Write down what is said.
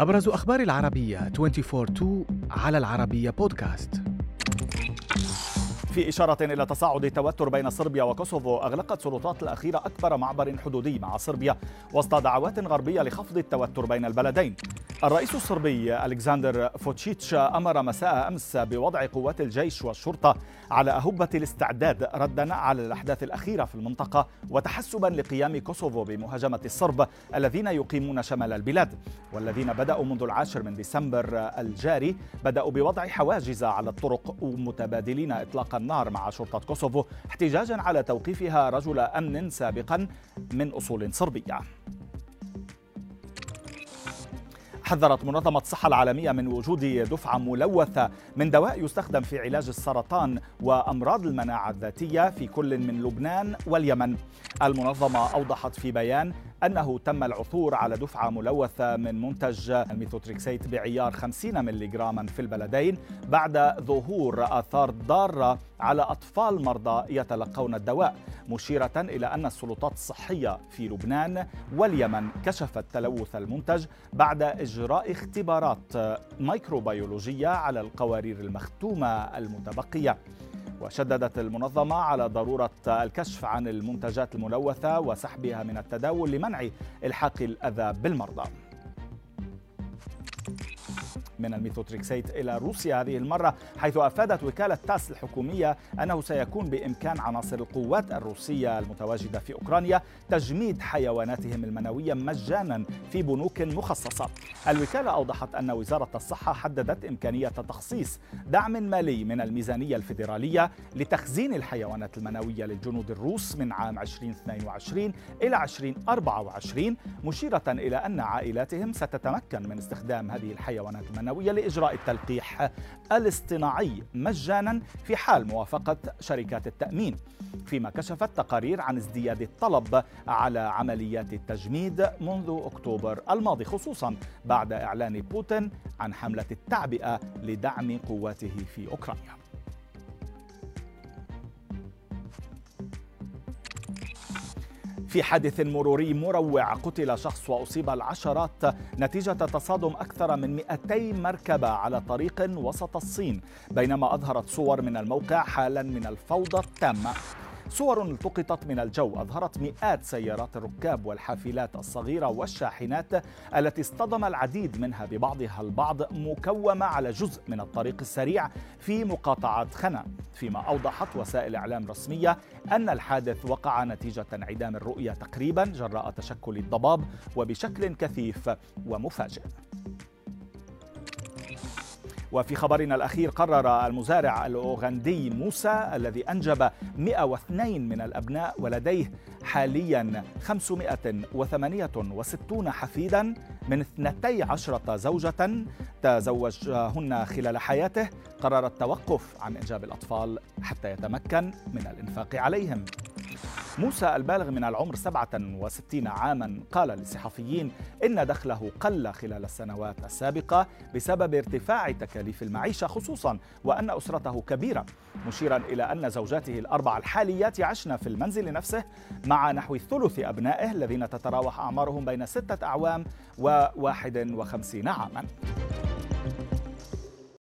أبرز أخبار العربية 24 على العربية بودكاست. في إشارة إلى تصاعد التوتر بين صربيا وكوسوفو أغلقت السلطات الأخيرة أكبر معبر حدودي مع صربيا وسط دعوات غربية لخفض التوتر بين البلدين. الرئيس الصربي ألكسندر فوتشيتش أمر مساء أمس بوضع قوات الجيش والشرطة على أهبة الاستعداد ردا على الأحداث الأخيرة في المنطقة وتحسبا لقيام كوسوفو بمهاجمة الصرب الذين يقيمون شمال البلاد. والذين بدأوا منذ العاشر من ديسمبر الجاري بدأوا بوضع حواجز على الطرق متبادلين إطلاق النار مع شرطة كوسوفو احتجاجا على توقيفها رجل أمن سابقا من أصول صربية. حذرت منظمة الصحة العالمية من وجود دفعة ملوثة من دواء يستخدم في علاج السرطان وأمراض المناعة الذاتية في كل من لبنان واليمن. المنظمة أوضحت في بيان أنه تم العثور على دفعة ملوثة من منتج الميثوتريكسيت بعيار 50 ملغراما في البلدين بعد ظهور آثار ضارة على أطفال مرضى يتلقون الدواء مشيرة إلى أن السلطات الصحية في لبنان واليمن كشفت تلوث المنتج بعد إجراء اختبارات ميكروبيولوجية على القوارير المختومة المتبقية. وشددت المنظمة على ضرورة الكشف عن المنتجات الملوثة وسحبها من التداول لمنع إلحاق الأذى بالمرضى. من الميثوتريكسيت إلى روسيا. هذه المرة حيث أفادت وكالة تاس الحكومية أنه سيكون بإمكان عناصر القوات الروسية المتواجدة في أوكرانيا تجميد حيواناتهم المنوية مجانا في بنوك مخصصة. الوكالة أوضحت أن وزارة الصحة حددت إمكانية تخصيص دعم مالي من الميزانية الفيدرالية لتخزين الحيوانات المنوية للجنود الروس من عام 2022 إلى 2024 مشيرة إلى أن عائلاتهم ستتمكن من استخدام هذه الحيوانات المنوية المعنوية لإجراء التلقيح الاصطناعي مجانا في حال موافقة شركات التأمين فيما كشفت تقارير عن ازدياد الطلب على عمليات التجميد منذ أكتوبر الماضي خصوصا بعد إعلان بوتين عن حملة التعبئة لدعم قواته في أوكرانيا. في حادث مروري مروع قتل شخص وأصيب العشرات نتيجة تصادم أكثر من 200 مركبة على طريق وسط الصين بينما أظهرت صور من الموقع حالا من الفوضى التامة. صور التقطت من الجو أظهرت مئات سيارات الركاب والحافلات الصغيرة والشاحنات التي اصطدم العديد منها ببعضها البعض مكومة على جزء من الطريق السريع في مقاطعة خنا فيما أوضحت وسائل إعلام رسمية أن الحادث وقع نتيجة انعدام الرؤية تقريبا جراء تشكل الضباب وبشكل كثيف ومفاجئ. وفي خبرنا الأخير قرر المزارع الأوغندي موسى الذي أنجب 102 من الأبناء ولديه حاليا 568 حفيدا من 12 زوجة تزوجهن خلال حياته. قرر التوقف عن إنجاب الأطفال حتى يتمكن من الإنفاق عليهم. موسى البالغ من العمر 67 عاما قال للصحفيين إن دخله قل خلال السنوات السابقة بسبب ارتفاع تكاليف المعيشة خصوصا وأن أسرته كبيرة مشيرا إلى أن زوجاته الأربع الحاليات يعشن في المنزل نفسه مع نحو ثلث أبنائه الذين تتراوح أعمارهم بين ستة أعوام و 51 عاما.